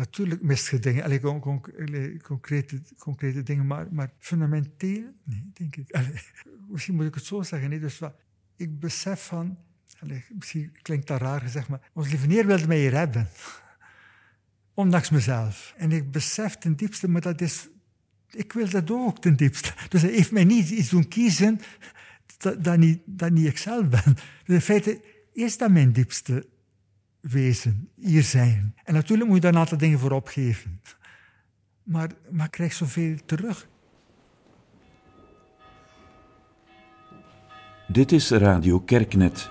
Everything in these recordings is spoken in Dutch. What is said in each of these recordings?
Natuurlijk mist je dingen, concrete, concrete dingen, maar, maar fundamenteel, nee, denk ik. Misschien moet ik het zo zeggen. Nee, dus wat, ik besef van, misschien klinkt dat raar gezegd, maar ons lieve neer wilde mij hier hebben. Ondanks mezelf. En ik besef ten diepste, maar dat is, ik wil dat ook ten diepste. Dus hij heeft mij niet iets doen kiezen dat, dat, niet, dat niet ik zelf ben. Dus in feite is dat mijn diepste wezen, hier zijn. En natuurlijk moet je daar een aantal dingen voor opgeven. Maar, maar krijg zoveel terug. Dit is Radio Kerknet.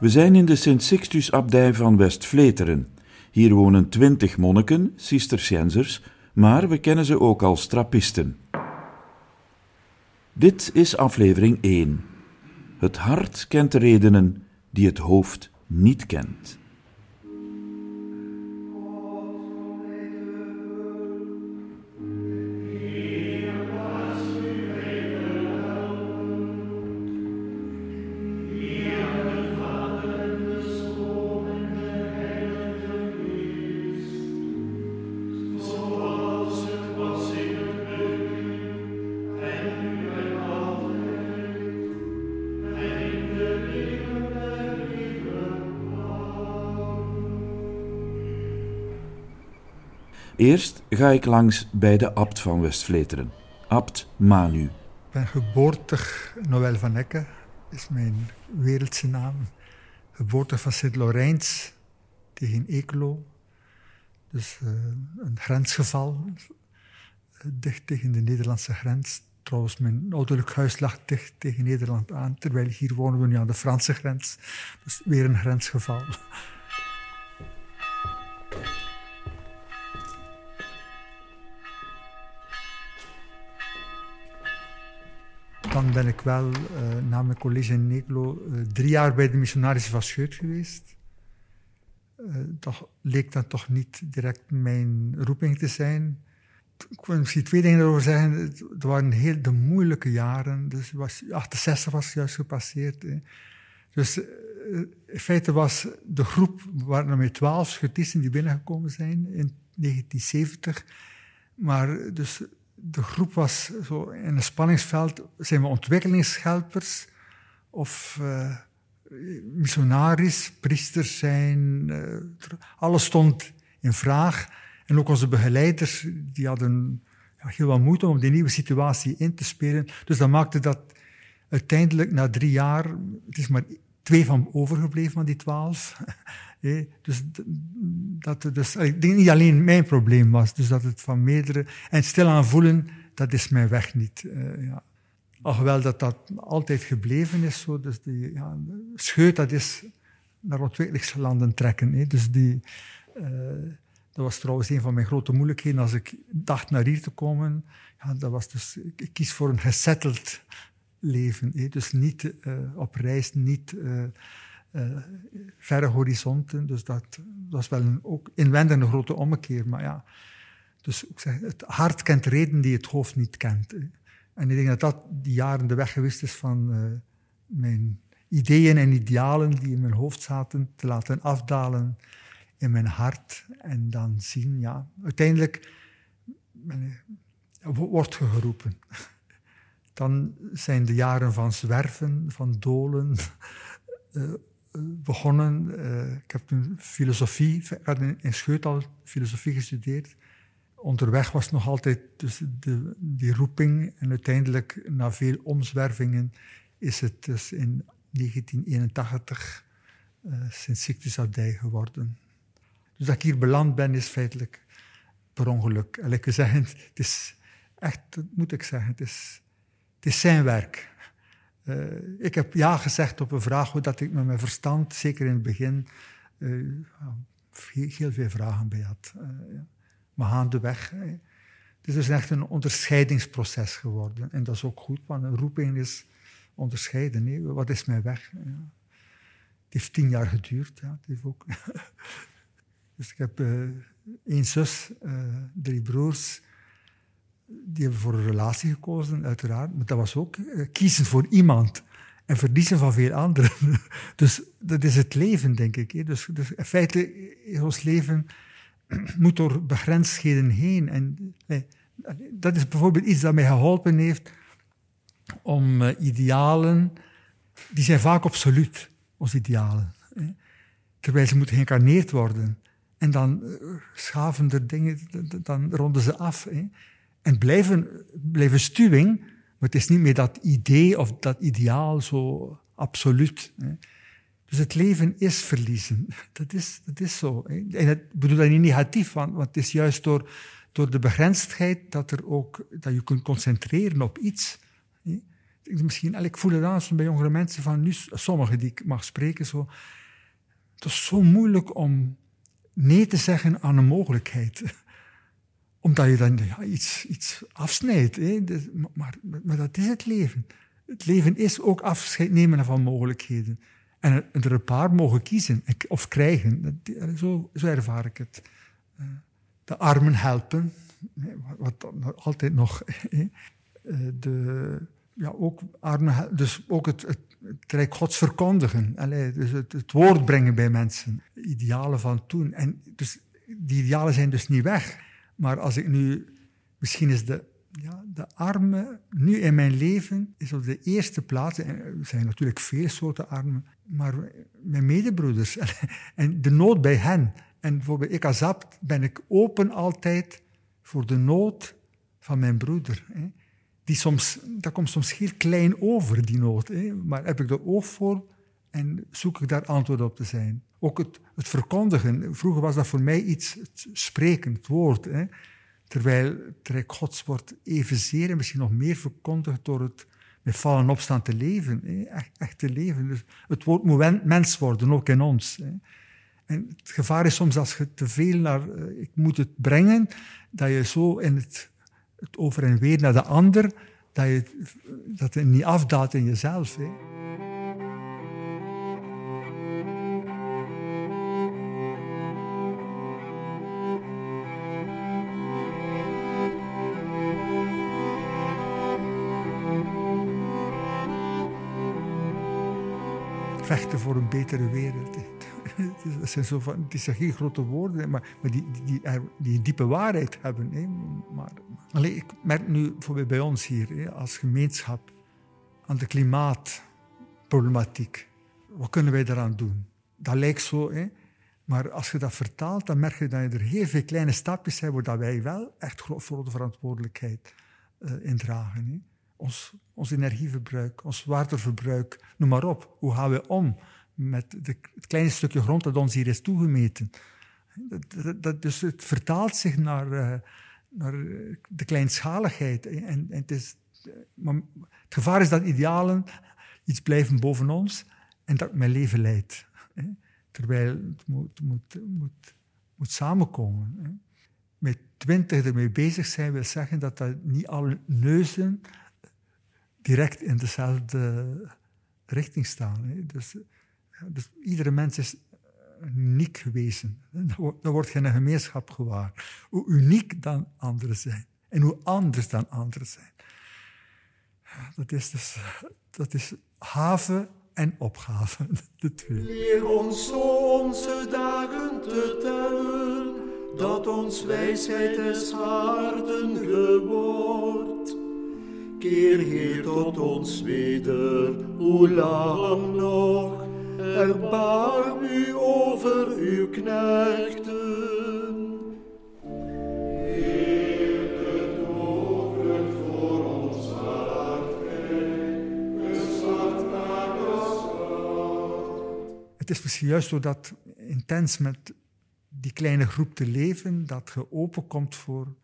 We zijn in de Sint-Sixtus-abdij van West-Vleteren. Hier wonen twintig monniken, cisterciensers, maar we kennen ze ook als trappisten. Dit is aflevering 1. Het hart kent de redenen die het hoofd niet kent. Eerst ga ik langs bij de abt van West-Vleteren, abt Manu. Ben geboortig Noël van Ecke, is mijn wereldse naam. Geboortig van Sint-Laurijns tegen Eeklo. Dus eh, een grensgeval, eh, dicht tegen de Nederlandse grens. Trouwens, mijn ouderlijk huis lag dicht tegen Nederland aan, terwijl hier wonen we nu aan de Franse grens. Dus weer een grensgeval. Dan ben ik wel eh, na mijn college in Neglo eh, drie jaar bij de missionarissen van Scheut geweest. Eh, dat leek dan toch niet direct mijn roeping te zijn. Ik wil misschien twee dingen erover zeggen. Het waren heel de moeilijke jaren. Dus was, 68 was juist gepasseerd. Hè. Dus in feite was de groep, waren er met twaalf schutisten die binnengekomen zijn in 1970. Maar dus de groep was zo in een spanningsveld. Zijn we ontwikkelingshelpers of uh, missionaris, priesters zijn? Uh, alles stond in vraag. En ook onze begeleiders die hadden ja, heel wat moeite om die nieuwe situatie in te spelen. Dus dat maakte dat uiteindelijk na drie jaar, het is maar twee van overgebleven van die twaalf. Dus dat dus, ik denk niet alleen mijn probleem was, dus dat het van meerdere. En stilaan voelen, dat is mijn weg niet. Uh, ja. Alhoewel dat dat altijd gebleven is, zo, dus die ja, scheut, dat is naar ontwikkelingslanden trekken. Hè. Dus die, uh, dat was trouwens een van mijn grote moeilijkheden als ik dacht naar hier te komen. Ja, dat was dus, ik kies voor een gesetteld leven. Hè. Dus niet uh, op reis, niet verre horizonten. Dus dat, was wel een, ook inwendig een grote ommekeer. Maar ja, dus ik zeg, het hart kent reden die het hoofd niet kent. En ik denk dat dat die jaren de weg geweest is van mijn ideeën en idealen die in mijn hoofd zaten, te laten afdalen in mijn hart. En dan zien, ja, uiteindelijk wordt je geroepen. Dan zijn de jaren van zwerven, van dolen begonnen. Uh, ik heb toen filosofie, in Scheut al filosofie gestudeerd. Onderweg was nog altijd dus de, die roeping. En uiteindelijk, na veel omzwervingen, is het dus in 1981 uh, Sint-Sictus-abdij geworden. Dus dat ik hier beland ben, is feitelijk per ongeluk. En ik zeggen, het is echt, dat moet ik zeggen, het is, het is zijn werk. Uh, ik heb ja gezegd op een vraag, dat ik met mijn verstand, zeker in het begin, uh, heel veel vragen bij had. Uh. Maar gaandeweg. Het is dus echt een onderscheidingsproces geworden. En dat is ook goed, want een roeping is onderscheiden. Hè. Wat is mijn weg? Het heeft tien jaar geduurd. Ja. Het heeft ook dus ik heb één zus, drie broers. Die hebben voor een relatie gekozen, uiteraard. Maar dat was ook uh, kiezen voor iemand en verliezen van veel anderen. dus dat is het leven, denk ik. Dus, dus in feite is ons leven moet door begrensdheden heen. En dat is bijvoorbeeld iets dat mij geholpen heeft om idealen, die zijn vaak absoluut, onze idealen. Terwijl ze moeten geïncarneerd worden. En dan schaven er dingen, dan ronden ze af. En blijven, blijven stuwing, maar het is niet meer dat idee of dat ideaal zo absoluut. Hè. Dus het leven is verliezen. Dat is, dat is zo. En ik bedoel dat niet negatief, want, want het is juist door, door de begrensdheid dat, er ook, dat je kunt concentreren op iets. Hè. Misschien, ik voel het aan bij jongere mensen van nu, sommigen die ik mag spreken, zo. Het is zo moeilijk om nee te zeggen aan een mogelijkheid. Omdat je dan iets, iets afsnijdt. Hè. Maar, maar dat is het leven. Het leven is ook afscheid nemen van mogelijkheden. En er een paar mogen kiezen of krijgen. Zo, zo ervaar ik het. Eh, de armen helpen, wat altijd nog. Eh, de, ja, ook armen, dus ook het, het, Gods verkondigen. Dus het, het, woord brengen bij mensen. Idealen van toen. En dus die idealen zijn dus niet weg. Maar als ik nu, misschien is de ja, de armen nu in mijn leven is op de eerste plaats, er zijn natuurlijk veel soorten armen, maar mijn medebroeders en de nood bij hen. En bijvoorbeeld ik als ben ik open altijd voor de nood van mijn broeder. Hè. Die soms, dat komt soms heel klein over, die nood. Hè. Maar heb ik er oog voor en zoek ik daar antwoord op te zijn. Ook het, het verkondigen. Vroeger was dat voor mij iets, het spreken, het woord. Hè. Terwijl het Gods wordt evenzeer en misschien nog meer verkondigd door het met vallen opstaan te leven. Echt, echt te leven. Dus het woord moet mens worden, ook in ons. Hè. En het gevaar is soms als je te veel naar, uh, ik moet het brengen, dat je zo in het, het over en weer naar de ander, dat, je, dat het niet afdaalt in jezelf. Hè. Vechten voor een betere wereld. Het zijn zo van, het zijn geen grote woorden, maar, maar die, die, die, diepe waarheid hebben. Hè. Maar, alleen, ik merk nu bijvoorbeeld bij ons hier, als gemeenschap, aan de klimaatproblematiek. Wat kunnen wij daaraan doen? Dat lijkt zo, hè. maar als je dat vertaalt, dan merk je dat er heel veel kleine stapjes zijn waar wij wel echt grote verantwoordelijkheid uh, in dragen. Hè ons, ons energieverbruik, ons waterverbruik, noem maar op. Hoe gaan we om met de, het kleine stukje grond dat ons hier is toegemeten? Dat, dat, dus het vertaalt zich naar, uh, naar de kleinschaligheid. En, en het, is, het gevaar is dat idealen iets blijven boven ons en dat mijn leven leidt. Terwijl het moet, moet, moet, moet samenkomen. Met twintig ermee bezig zijn wil zeggen dat dat niet alle neuzen direct in dezelfde richting staan. Dus, dus, iedere mens is uniek gewezen. Dan wordt geen gemeenschap gewaar. Hoe uniek dan anderen zijn. En hoe anders dan anderen zijn. Dat is dus dat is haven en opgave. De twee. Leer ons zo onze dagen te tellen, dat ons wijsheid is harten. Keer Heer tot ons weder, hoe lang nog? Erbarm u over uw knechten. Het is misschien juist door dat intens met die kleine groep te leven, dat je openkomt voor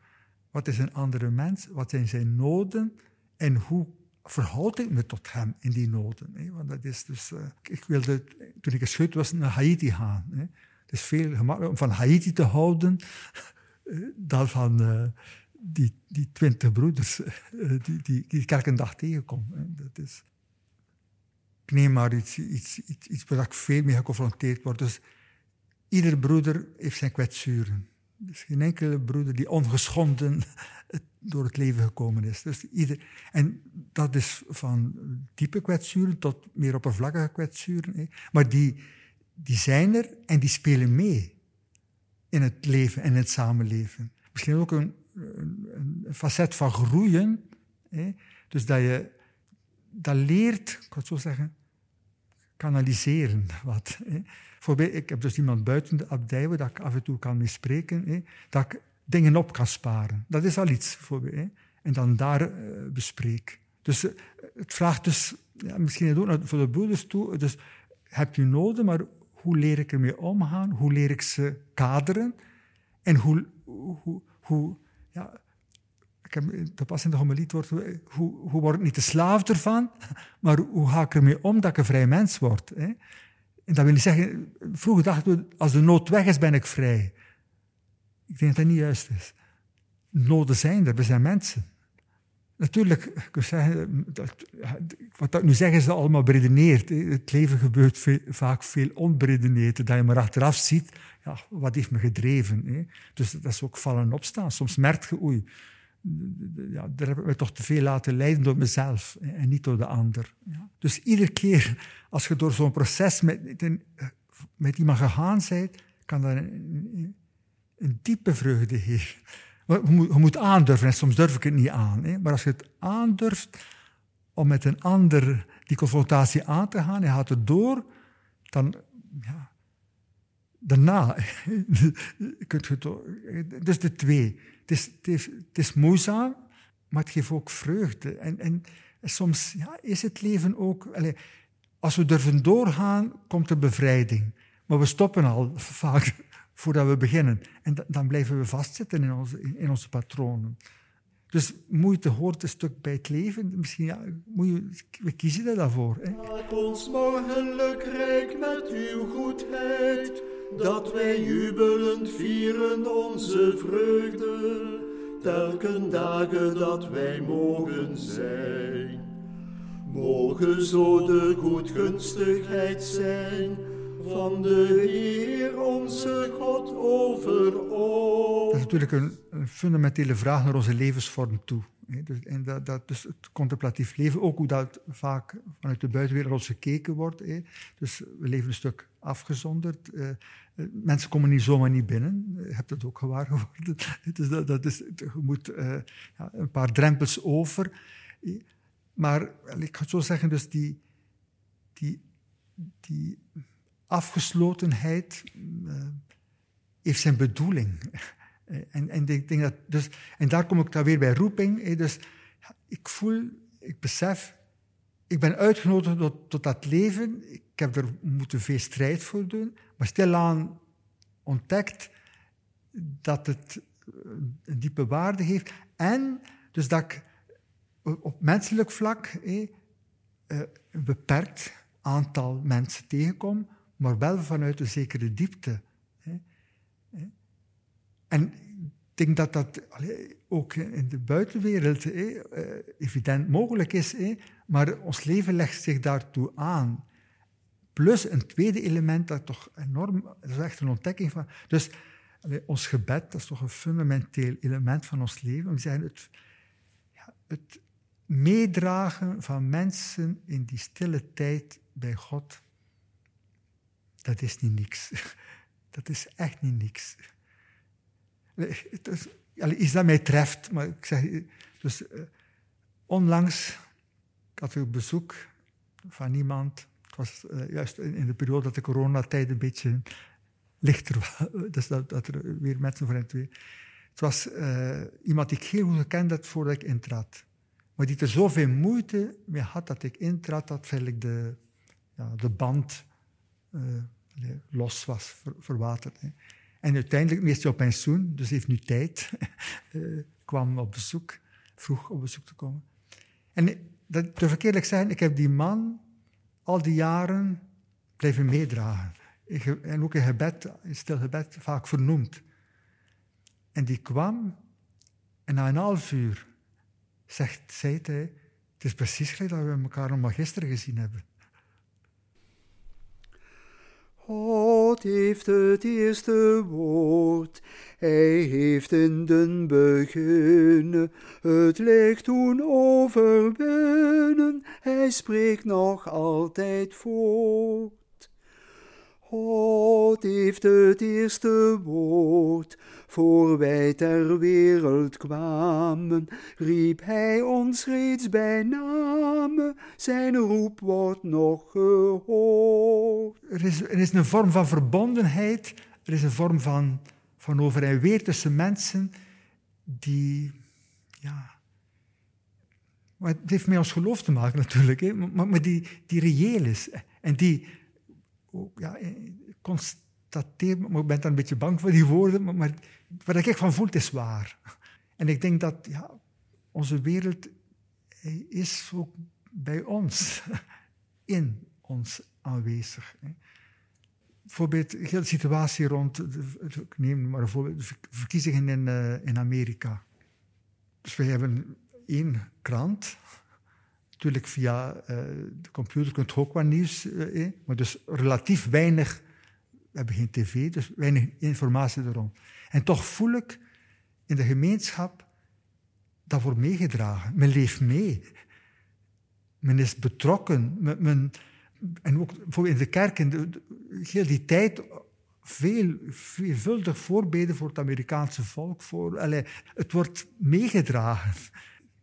wat is een andere mens, wat zijn zijn noden, en hoe verhoud ik me tot hem in die noden? Hè? Want dat is dus, uh, ik wilde, toen ik geschud was, naar Haiti gaan. Hè? Het is veel gemakkelijker om van Haiti te houden eh, dan van uh, die, die twintig broeders die, die, ik elke dag tegenkom. Dat is, ik neem maar iets, iets, iets, iets waar ik veel mee geconfronteerd word. Dus ieder broeder heeft zijn kwetsuren. Dus geen enkele broeder die ongeschonden door het leven gekomen is. Dus ieder, en dat is van diepe kwetsuren tot meer oppervlakkige kwetsuren. Maar die, die zijn er en die spelen mee. in het leven en het samenleven. Misschien ook een, een, facet van groeien. Hè? Dus dat je dat leert, ik kan het zo zeggen, kanaliseren. Wat, hè? Ik heb dus iemand buiten de abdij waar ik af en toe kan mee spreken, hè? dat dingen op kan sparen. Dat is al iets voor mij. En dan daar uh, bespreek. Dus uh, het vraagt dus, misschien ook voor de broeders toe, dus heb je nodig, maar hoe leer ik ermee omgaan? Hoe leer ik ze kaderen? En hoe, hoe, hoe ja, ik heb de pas in de homilie hoe, hoe word ik niet de slaaf ervan, maar hoe ga ik ermee om dat ik een vrij mens word? Hè? En dat wil niet zeggen, vroeger dachten we, als de nood weg is, ben ik vrij. Ik denk dat dat niet juist is. Noden zijn er, we zijn mensen. Natuurlijk, ik zeggen, dat, wat ik nu zeg is dat allemaal beredeneerd. Het leven gebeurt vaak veel onberedeneerd. Dat je maar achteraf ziet, ja, wat heeft me gedreven. Hè? Dus dat is ook vallen en opstaan. Soms merk je, oei, ja, daar heb ik me toch te veel laten leiden door mezelf en niet door de ander. Ja. Dus iedere keer als je door zo'n proces met, met iemand gegaan bent, kan dat een diepe vreugde geven. Je moet, aandurven en soms durf ik het niet aan. Hè. Maar als je het aandurft om met een ander die confrontatie aan te gaan, je gaat er door, dan, ja, daarna kunt je dus de twee. Het is, het, is, het moeizaam, maar het geeft ook vreugde. En, en soms ja, is het leven ook... Allez, als we durven doorgaan, komt er bevrijding. Maar we stoppen al vaak voordat we beginnen. En dan blijven we vastzitten in onze, in onze patronen. Dus moeite hoort een stuk bij het leven. Misschien moet je, we kiezen er daarvoor. Hè. Maak ons mogelijk rijk met uw goedheid dat wij jubelend vieren onze vreugde, telken dagen dat wij mogen zijn. Mogen zo de goedgunstigheid zijn van de Heer onze God over ons. Dat is natuurlijk een, een fundamentele vraag naar onze levensvorm toe. Dus, en dat, dat, dus het contemplatief leven, ook hoe dat vaak vanuit de buitenwereld gekeken wordt. Dus we leven een stuk afgezonderd. Uh, mensen komen niet zomaar niet binnen. Je hebt het ook gewaar geworden. Dus dat, dat is, je moet uh, ja, een paar drempels over. Maar ik ga het zo zeggen, dus die, die, die afgeslotenheid uh, heeft zijn bedoeling. En, en, ik denk dat, dus, en daar kom ik dan weer bij roeping. Dus ik voel, ik besef, ik ben uitgenodigd tot, dat leven. Ik heb er moeten veel strijd voor doen. Maar stilaan ontdekt dat het een diepe waarde heeft. En dus dat ik op menselijk vlak eh, een beperkt aantal mensen tegenkom, maar wel vanuit een zekere diepte. En ik denk dat dat ook in de buitenwereld eh, evident mogelijk is, maar ons leven legt zich daartoe aan. Plus een tweede element dat toch enorm, dat is echt een ontdekking van. Dus ons gebed, dat is toch een fundamenteel element van ons leven. We zijn het, ja, het meedragen van mensen in die stille tijd bij God, dat is niet niks. Dat is echt niet niks. Is, iets dat mij treft, maar ik zeg, dus uh, onlangs ik had een bezoek van iemand. Het was uh, juist in, de periode dat de coronatijd een beetje lichter was. Dus dat, dat er weer mensen voor het. Het was uh, iemand die ik heel goed gekend had voordat ik intrad. Maar die er zoveel moeite mee had dat ik intrad, dat ik de, ja, de band los was, ver, verwaterd. Hè. En uiteindelijk, meestal op pensioen, dus heeft nu tijd, uh, kwam op bezoek, vroeg op bezoek te komen. En dat durf ik zijn, ik heb die man al die jaren blijven meedragen. En ook in gebed, in stil gebed, vaak vernoemd. En die kwam en na een half uur zegt, zei hij, het is precies gelijk dat we elkaar nog maar gisteren gezien hebben. God heeft het eerste woord. Hij heeft in den begin het licht toen overwinnen. Hij spreekt nog altijd voort. God heeft het eerste woord. Voor wij ter wereld kwamen, riep hij ons reeds bij name. Zijn roep wordt nog gehoord. Er is, er is een vorm van verbondenheid, er is een vorm van, van over en weer tussen mensen die, ja, maar het heeft met ons geloof te maken natuurlijk, hè, maar, maar die, die reëel is en die ja, eh, constateer, maar ik ben dan een beetje bang voor die woorden, maar, maar wat ik echt van voel, is waar. En ik denk dat ja, onze wereld is ook bij ons, in ons aanwezig. Bijvoorbeeld de hele situatie rond, ik neem maar een de verkiezingen in, uh, in Amerika. Dus we hebben één krant, Natuurlijk via uh, de computer kunt je ook wat nieuws, uh, maar dus relatief weinig. We hebben geen tv, dus weinig informatie erom. En toch voel ik in de gemeenschap dat wordt meegedragen. Men leeft mee. Men is betrokken. Men, en ook bijvoorbeeld in de kerk, in de, heel die tijd, veel, veelvuldig voorbeden voor het Amerikaanse volk. Voor, allez, het wordt meegedragen.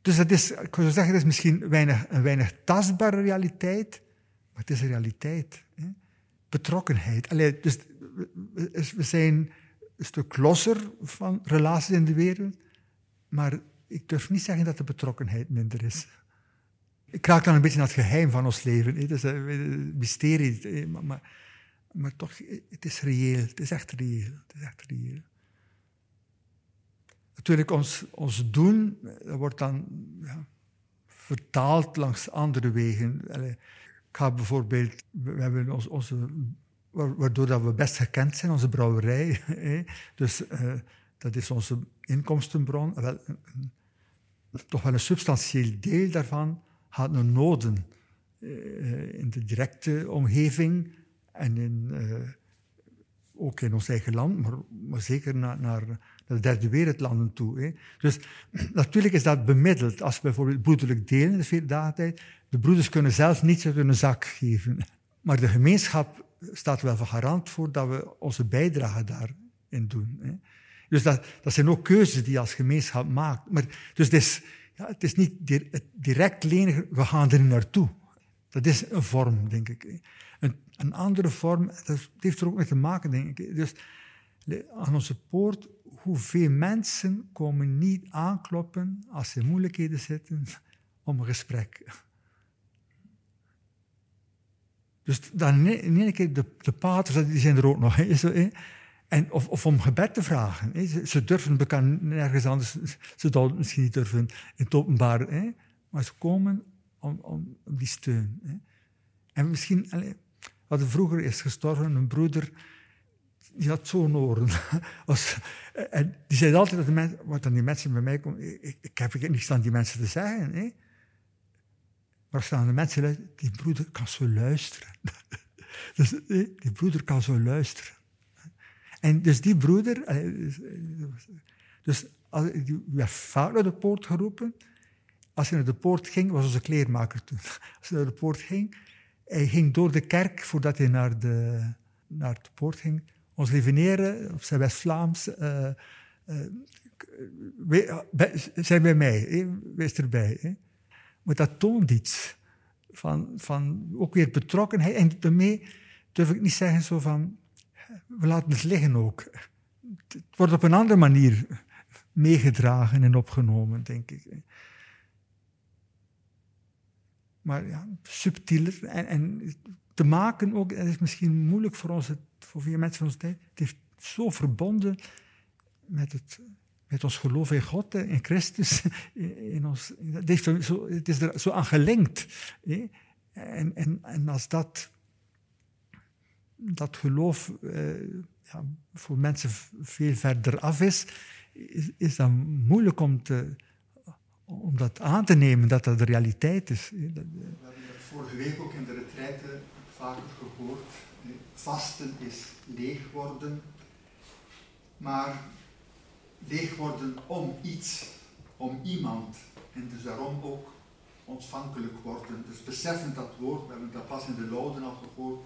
Dus dat is, ik zou zeggen, dat is misschien weinig, een weinig tastbare realiteit, maar het is een realiteit. Hè? Betrokkenheid. Allee, dus we zijn een stuk losser van relaties in de wereld, maar ik durf niet zeggen dat de betrokkenheid minder is. Ik raak dan een beetje naar het geheim van ons leven. Het is een mysterie, maar, maar, maar toch, het is reëel. Het is echt reëel. Het is echt reëel natuurlijk ons, ons doen, dat wordt dan ja, vertaald langs andere wegen. ik ga bijvoorbeeld, we hebben ons, onze, waardoor dat we best gekend zijn, onze brouwerij. Dus uh, dat is onze inkomstenbron. Wel, toch wel een substantieel deel daarvan gaat naar noden uh, in de directe omgeving en in, uh, ook in ons eigen land, maar, maar zeker naar, naar naar de derde wereldlanden toe. Hè. Dus natuurlijk is dat bemiddeld. Als we bijvoorbeeld broederlijk delen in de tijd, de broeders kunnen zelf niets uit hun zak geven. Maar de gemeenschap staat wel van garant voor dat we onze bijdrage daarin doen. Hè. Dus dat, dat zijn ook keuzes die je als gemeenschap maakt. Maar, dus het is, ja, het is niet direct lenen, we gaan er naartoe. Dat is een vorm, denk ik. Een, een andere vorm, dat heeft er ook mee te maken, denk ik. Dus aan onze poort hoeveel mensen komen niet aankloppen als ze in moeilijkheden zitten om een gesprek. Dus dan in één keer, de, de paters, die zijn er ook nog. Hè, en, of, om gebed te vragen. Ze, durven bekend nergens anders, ze zouden misschien niet durven in het openbaar. Hè, maar ze komen om, om, die steun. En misschien, allez, hadden vroeger is gestorven een broeder die had zo'n oren. en die zei altijd dat de mensen, wat dan die mensen bij mij komen, ik, ik heb niets aan die mensen te zeggen. Hè? Maar staan de mensen, die broeder kan zo luisteren. dus, die broeder kan zo luisteren. En dus die broeder, dus die werd vaak naar de poort geroepen. Als hij naar de poort ging, was onze kleermaker toen. Als hij naar de poort ging, hij ging door de kerk voordat hij naar de, naar de poort ging ons lieve op zijn West-Vlaams, uh, uh, zijn bij mij, wees erbij. Maar dat toont iets van, van ook weer betrokkenheid. En daarmee durf ik niet zeggen zo van, we laten het liggen ook. Het wordt op een andere manier meegedragen en opgenomen, denk ik. Maar ja, subtieler en te maken ook, dat is misschien moeilijk voor ons, voor veel mensen van onze tijd. Het heeft zo verbonden met, het, met ons geloof in God, in Christus. In ons, het, heeft zo, het is er zo aan gelinkt. En, en, en als dat, dat geloof eh, ja, voor mensen veel verder af is, is, is dat moeilijk om, te, om dat aan te nemen, dat dat de realiteit is. Hebben dat vorige week ook in de retraite vaker gehoord. Vasten is leeg worden, maar leeg worden om iets, om iemand. En dus daarom ook ontvankelijk worden. Dus beseffen dat woord, we hebben dat pas in de Louden al gehoord,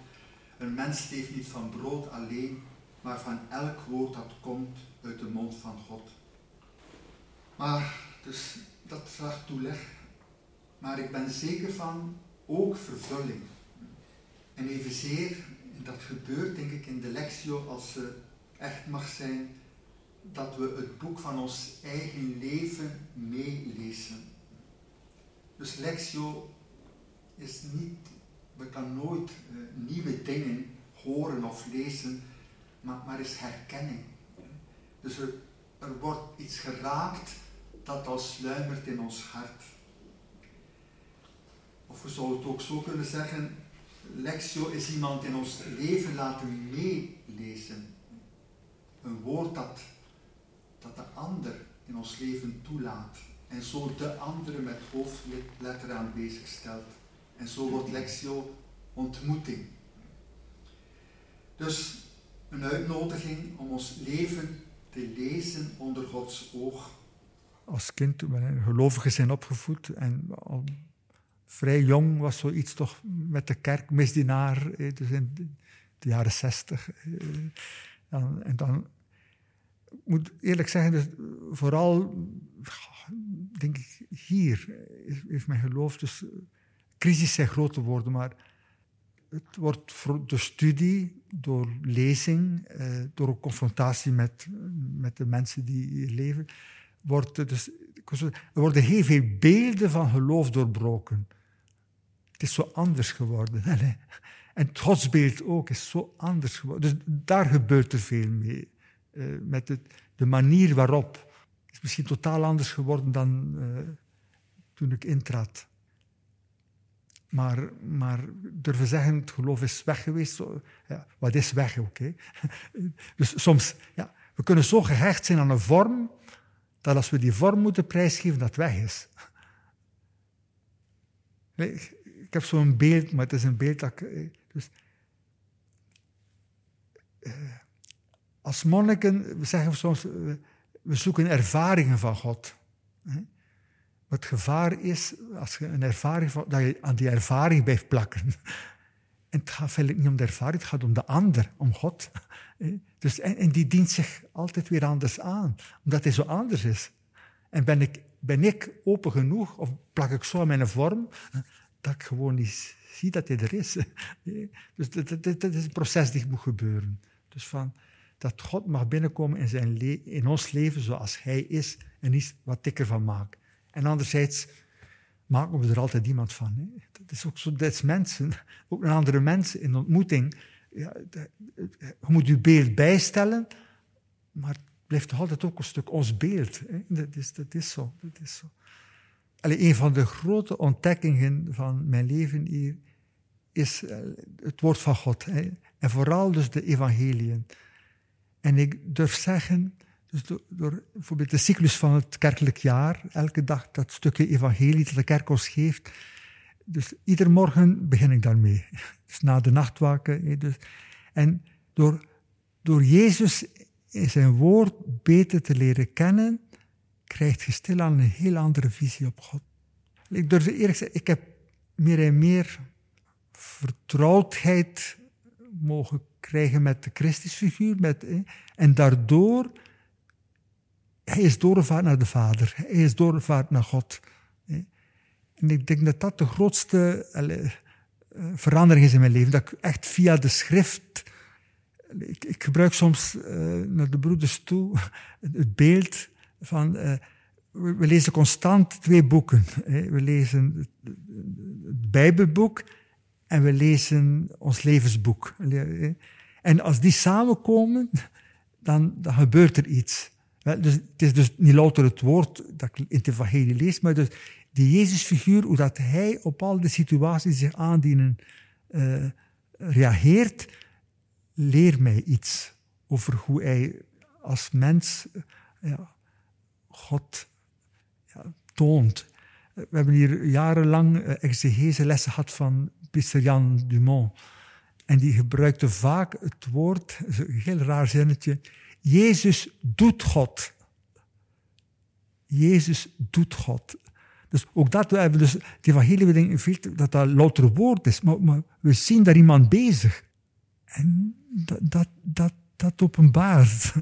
Een mens leeft niet van brood alleen, maar van elk woord dat komt uit de mond van God. Maar, dus dat vraagt toeleg. Maar ik ben zeker van ook vervulling. En evenzeer, en dat gebeurt denk ik in de lectio als ze echt mag zijn, dat we het boek van ons eigen leven meelezen. Dus lectio is niet, we kan nooit uh, nieuwe dingen horen of lezen, maar, maar is herkenning. Dus er, er wordt iets geraakt dat als sluimert in ons hart. Of we zouden het ook zo kunnen zeggen, Lectio is iemand in ons leven laten meelezen. Een woord dat, dat de ander in ons leven toelaat. En zo de andere met hoofdletter aanwezig stelt. En zo wordt Lectio ontmoeting. Dus een uitnodiging om ons leven te lezen onder Gods oog. Als kind, we gelovigen zijn opgevoed en vrij jong was zoiets toch met de kerk, misdienaar, dus in de jaren zestig. Eh, en dan, ik moet eerlijk zeggen, dus vooral, denk ik, hier heeft mijn geloof, dus crisis zijn grote woorden, maar het wordt voor de studie, door lezing, eh, door confrontatie met, met de mensen die hier leven, wordt dus, er worden heel veel beelden van geloof doorbroken. Het is zo anders geworden. En het godsbeeld ook is zo anders geworden. Dus daar gebeurt er veel mee. Uh, met het, de manier waarop. is misschien totaal anders geworden dan uh, toen ik intrad. Maar, maar durven zeggen, het geloof is weg geweest. Wat is weg? Hè? Dus soms, ja, we kunnen zo gehecht zijn aan een vorm, dat als we die vorm moeten prijsgeven, dat weg is. Ik heb zo'n beeld, maar het is een beeld dat ik. Eh, dus, uh, als monniken, we zeggen soms, we zoeken ervaringen van God. Het gevaar is, als je een ervaring dat je aan die ervaring blijft plakken. En het gaat verder niet om de ervaring, het gaat om de ander, om God. Dus, en, en die dient zich altijd weer anders aan, omdat hij zo anders is. En ben ik, ben ik open genoeg, of plak ik zo aan mijn vorm, dat ik gewoon niet zie dat hij er is. Dus dat, is een proces die moet gebeuren. Dus van, dat God mag binnenkomen in, zijn in ons leven zoals hij is en niet wat ik ervan maak. En anderzijds maken we er altijd iemand van. Hè. Dat is ook zo, dat is mensen, ook een andere mensen in ontmoeting. Ja, je moet je beeld bijstellen, maar het blijft altijd ook een stuk ons beeld. Hè. Dat, is, dat is zo. Dat is zo. Een van de grote ontdekkingen van mijn leven hier is eh, het woord van God. Hè. En vooral dus de evangeliën. En ik durf zeggen, dus door, door, bijvoorbeeld de cyclus van het kerkelijk jaar, elke dag dat stukje evangelie dat de kerk ons geeft. Dus ieder morgen begin ik daarmee. Dus na de nachtwaken. Dus, en door, door Jezus in zijn woord beter te leren kennen, krijgt je stilaan een heel andere visie op God. Ik durf eerlijk zeggen, ik heb meer en meer vertrouwdheid mogen krijgen met de Christusfiguur. Met, en daardoor hij is doorgevaard naar de Vader. Hij is doorgevaard naar God. En ik denk dat dat de grootste eh, verandering is in mijn leven. Dat ik echt via de schrift. Ik, ik gebruik soms uh, naar de broeders toe het beeld van. Uh, we, lezen constant twee boeken. We lezen het, Bijbelboek en we lezen ons levensboek. En als die samenkomen, dan, dan gebeurt er iets. Dus het is dus niet louter het woord dat ik in het evangelie lees, maar dus die Jezusfiguur, hoe dat hij op al de situaties zich aandienen uh, reageert, leer mij iets over hoe hij als mens ja, God ja, toont. We hebben hier jarenlang uh, exegese lessen gehad van Pieter Jan Dumont. En die gebruikte vaak het woord, een heel raar zinnetje, Jezus doet God. Jezus doet God. Dus ook dat, we hebben dus, het evangelie, we denken dat dat louter woord is, maar, maar, we zien daar iemand bezig. En dat, dat, dat, dat openbaart.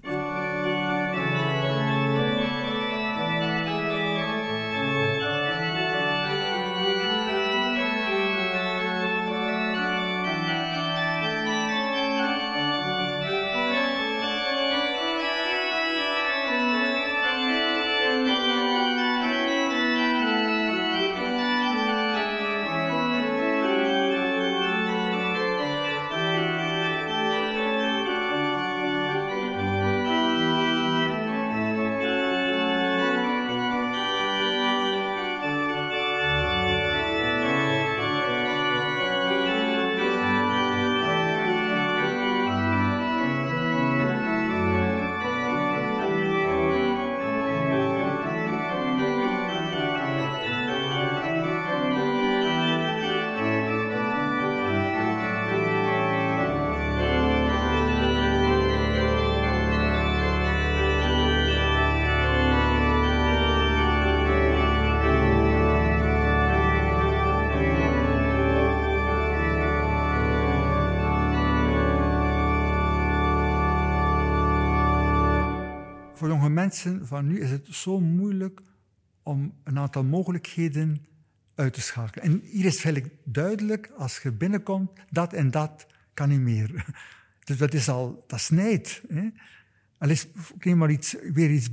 Voor jonge mensen van nu is het zo moeilijk om een aantal mogelijkheden uit te schakelen. En hier is het duidelijk, als je binnenkomt, dat en dat kan niet meer. Dus dat is al, dat snijdt. Al is maar iets, weer iets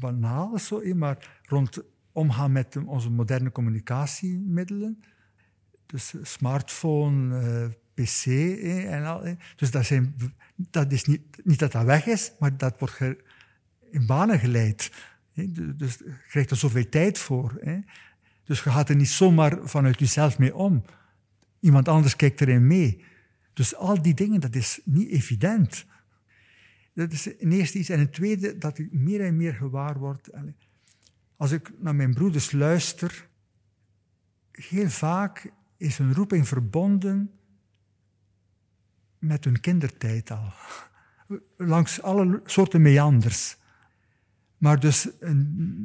banaals, zo, maar rond omgaan met onze moderne communicatiemiddelen. Dus smartphone, uh, pc en al. Dus dat is niet, niet dat dat weg is, maar dat wordt in banen geleid. Dus je krijgt er zoveel tijd voor. Dus je gaat er niet zomaar vanuit jezelf mee om. Iemand anders kijkt erin mee. Dus al die dingen, dat is niet evident. Dat is een eerste iets. En een tweede, dat ik meer en meer gewaar word. Als ik naar mijn broeders luister, heel vaak is een roeping verbonden met hun kindertijd al. Langs alle soorten meanders maar dus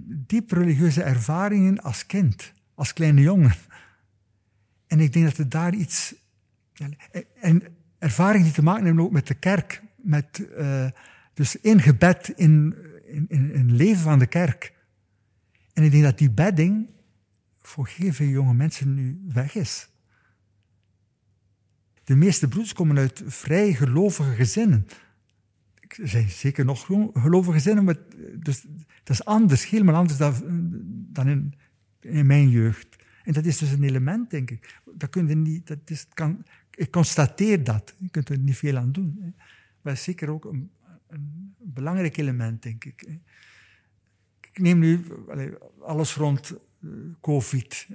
diep religieuze ervaringen als kind, als kleine jongen. En ik denk dat het daar iets. En ervaringen die te maken hebben ook met de kerk, met, uh, dus ingebed in, in, in, leven van de kerk. En ik denk dat die bedding voor heel veel jonge mensen nu weg is. De meeste broeders komen uit vrij gelovige gezinnen er zijn zeker nog gelovige gezinnen, maar dus, dat is anders, helemaal anders dan, in, mijn jeugd. En dat is dus een element, denk ik. Dat kun niet, dat is, kan, ik constateer dat. Je kunt er niet veel aan doen. Hè. Maar zeker ook een, een, belangrijk element, denk ik. Ik neem nu alles rond eh, COVID,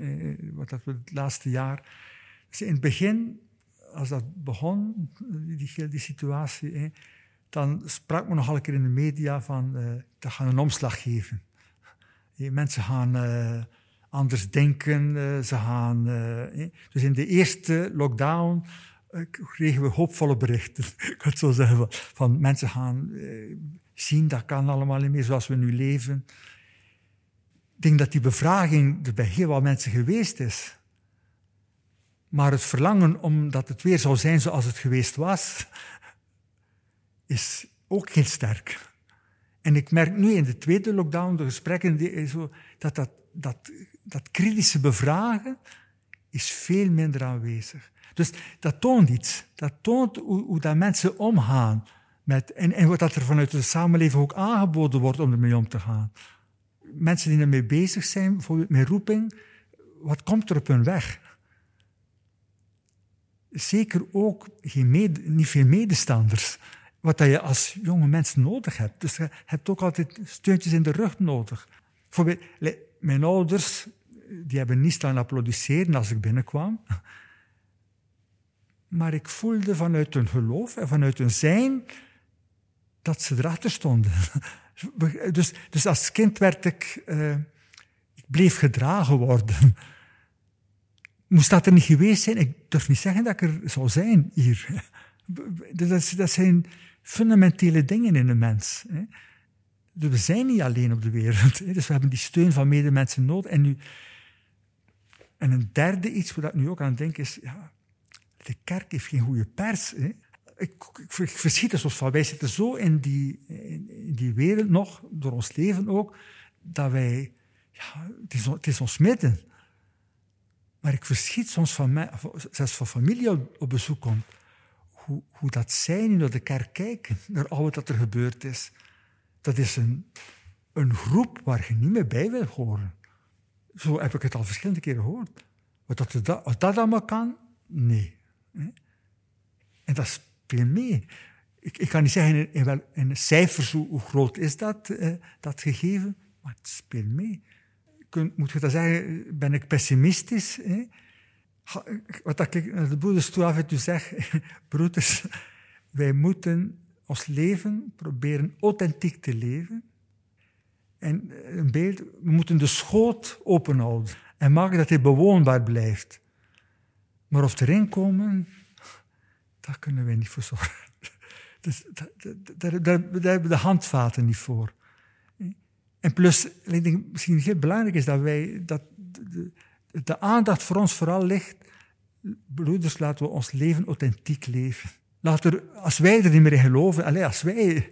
wat dat we het laatste jaar. Dus in het begin, als dat begon, die, die situatie, dan sprak men nogal een keer in de media van dat gaan een omslag geven. mensen gaan uh, anders denken, uh, ze gaan... dus in de eerste lockdown kregen we hoopvolle berichten, ik kan het zo zeggen. Van mensen gaan zien, dat kan allemaal niet meer zoals we nu leven. Ik denk dat die bevraging er bij heel wat mensen geweest is. Maar het verlangen omdat het weer zou zijn zoals het geweest was, is ook heel sterk. En ik merk nu in de tweede lockdown, de gesprekken, die, zo, dat, dat, dat dat kritische bevragen is veel minder aanwezig. Dus dat toont iets. Dat toont hoe, hoe dat mensen omgaan. Met, en, en wat dat er vanuit de samenleving ook aangeboden wordt om ermee om te gaan. Mensen die ermee bezig zijn, bijvoorbeeld met roeping, wat komt er op hun weg? Zeker ook geen mede, niet veel medestanders wat je als jonge mens nodig hebt. Dus je hebt ook altijd steuntjes in de rug nodig. Mijn ouders die hebben niet staan applaudisseren als ik binnenkwam. Maar ik voelde vanuit hun geloof en vanuit hun zijn dat ze erachter stonden. Dus, dus als kind werd ik, uh, ik bleef gedragen worden. Moest dat er niet geweest zijn? Ik durf niet zeggen dat ik er zou zijn hier. Dat, dat zijn fundamentele dingen in een mens. Hè. Dus we zijn niet alleen op de wereld. Hè. Dus we hebben die steun van medemensen nodig. En, nu, en een derde iets waar ik nu ook aan denk is... Ja, de kerk heeft geen goede pers. Hè. ik, verschiet er soms van. Wij zitten zo in die, in die wereld nog, door ons leven ook, dat wij, ja, het is, het is ons midden. Maar ik verschiet soms van mij, zelfs van familie op, bezoek komt, hoe, dat zij nu naar de kerk kijken, naar al wat er gebeurd is. Dat is een, een groep waar je niet meer bij wil horen. Zo heb ik het al verschillende keren gehoord. Wat dat, wat dat allemaal kan, nee. En dat speelt mee. Ik, ik kan niet zeggen in, in, in cijfers hoe, groot is dat, eh, dat gegeven, maar het speelt mee. Kun, moet je dat zeggen, ben ik pessimistisch? Wat ik de broeders toe af en toe zeg, broeders, wij moeten ons leven proberen authentiek te leven. En eh, een beeld, we moeten de schoot openhouden en maken dat hij bewoonbaar blijft. Maar of erin komen, daar kunnen wij niet voor zorgen. Dus, daar, hebben we de handvaten niet voor. En plus, ik denk misschien heel belangrijk is dat wij, dat de, de aandacht voor ons vooral ligt, broeders, laten we ons leven authentiek leven. Laten als wij er niet meer in geloven, als wij,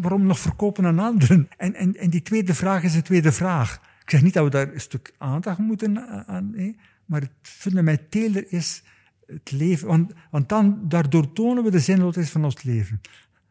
waarom nog verkopen aan anderen? En, en, en die tweede vraag is een tweede vraag. Ik zeg niet dat we daar een stuk aandacht moeten aan, maar het fundamentele is het leven. Want, want dan, daardoor tonen we de zinloosheid van ons leven.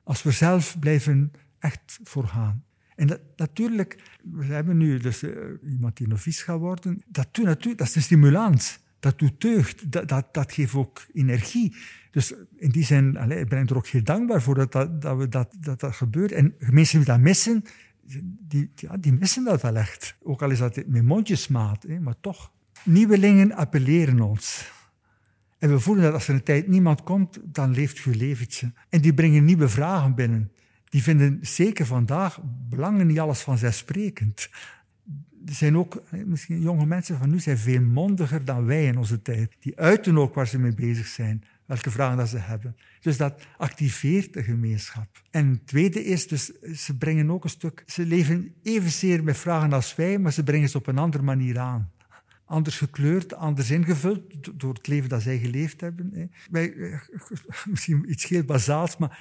Als we zelf blijven echt voorgaan. En natuurlijk, we hebben nu dus uh, iemand die novice gaat worden. Dat, doet, natuurlijk, dat is een stimulans. Dat doet deugd. Dat, dat, geeft ook energie. Dus in die zin allez, ik ben er ook heel dankbaar voor dat dat, dat, we dat, dat, gebeurt. En mensen die dat missen, die missen dat wel echt. Ook al is dat met mondjesmaat, hè, maar toch. Nieuwelingen appelleren ons. En we voelen dat als er een tijd niemand komt, dan leeft je leventje. En die brengen nieuwe vragen binnen. Die vinden zeker vandaag belangen niet alles vanzelfsprekend. Er zijn ook, misschien jonge mensen van nu zijn veel mondiger dan wij in onze tijd. Die uiten ook waar ze mee bezig zijn, welke vragen dat ze hebben. Dus dat activeert de gemeenschap. En het tweede is, dus, ze brengen ook een stuk, ze leven evenzeer met vragen als wij, maar ze brengen ze op een andere manier aan anders gekleurd, anders ingevuld door het leven dat zij geleefd hebben. Wij, eh, misschien iets heel bazaals, maar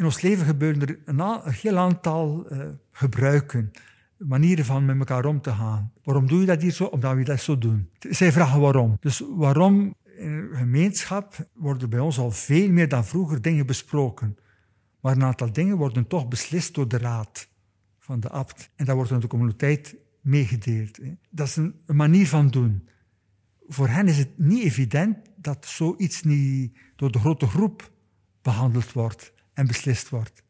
in ons leven gebeuren er een, heel aantal uh, gebruiken, manieren van met elkaar om te gaan. Waarom doe je dat hier zo? Omdat we dat zo doen. Zij vragen waarom. Dus waarom in een gemeenschap worden bij ons al veel meer dan vroeger dingen besproken. Maar een aantal dingen worden toch beslist door de raad van de abt. En dat wordt aan de communiteit meegedeeld. Dat is een, manier van doen. Voor hen is het niet evident dat zoiets niet door de grote groep behandeld wordt en beslist wordt.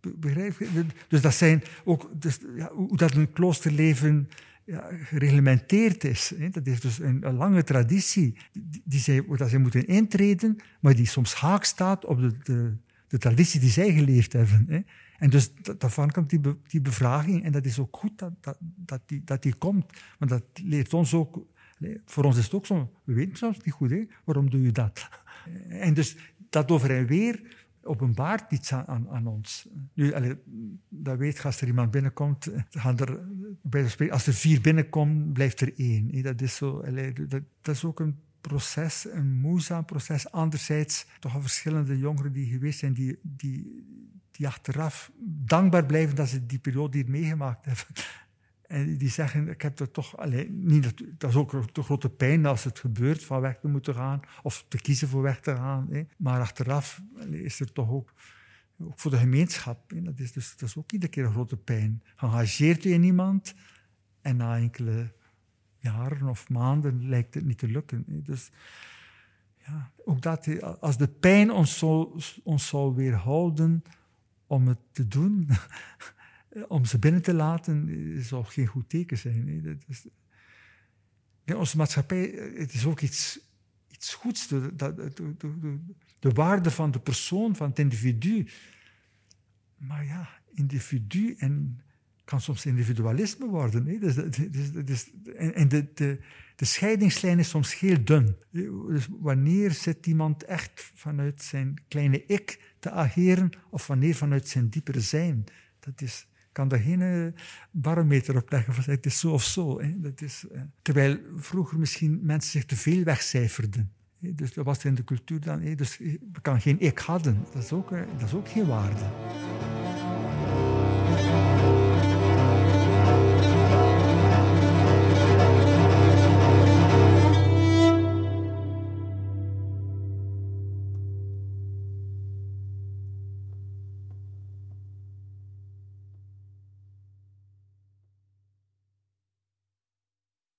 Begrijp je? Dus dat zijn ook, dus, hoe dat een kloosterleven ja, gereglementeerd is. Hè. Dat is dus een, lange traditie die, die zij, dat zij moeten intreden, maar die soms haak staat op de, de, de traditie die zij geleefd hebben. Hè. En dus daarvan komt die, die bevraging. En dat is ook goed dat, dat, dat, die, dat die komt. Want dat leert ons ook... Voor ons is het ook zo... We weten soms niet goed? Waarom doe je dat? En dus dat over en weer openbaart iets aan, aan, ons. Nu, dat weet als er iemand binnenkomt, gaan er, als er vier binnenkomen, blijft er één. Dat is, zo, dat, is ook een proces, een moeizaam proces. Anderzijds toch al verschillende jongeren die geweest zijn, die, die, die achteraf dankbaar blijven dat ze die periode hier meegemaakt hebben. En die zeggen, ik heb er toch, alleen, niet, dat is ook de grote pijn als het gebeurt van weg te moeten gaan of te kiezen voor weg te gaan. Hè. Maar achteraf is er toch ook, ook voor de gemeenschap. Dat, is dus, dat is ook iedere keer een grote pijn. Engageert u in iemand en na enkele jaren of maanden lijkt het niet te lukken. Dus ja, ook dat, als de pijn ons zou, ons zou weerhouden om het te doen, om ze binnen te laten, zal geen goed teken zijn. Onze maatschappij, het is ook iets, iets goeds, de, de, de, de, waarde van de persoon, van het individu. Maar ja, individu en kan soms individualisme worden. Hè? Dus, dus, en de, de, de scheidingslijn is soms heel dun. Dus wanneer zit iemand echt vanuit zijn kleine ik te ageren of wanneer vanuit zijn diepere zijn? Dat is, kan daar geen eh, barometer op leggen van het is zo of zo. Hè? Dat is, eh, terwijl vroeger misschien mensen zich te veel wegcijferden. Dus dat was in de cultuur dan. Dus we kan geen ik hadden. Dat dat is ook geen waarde.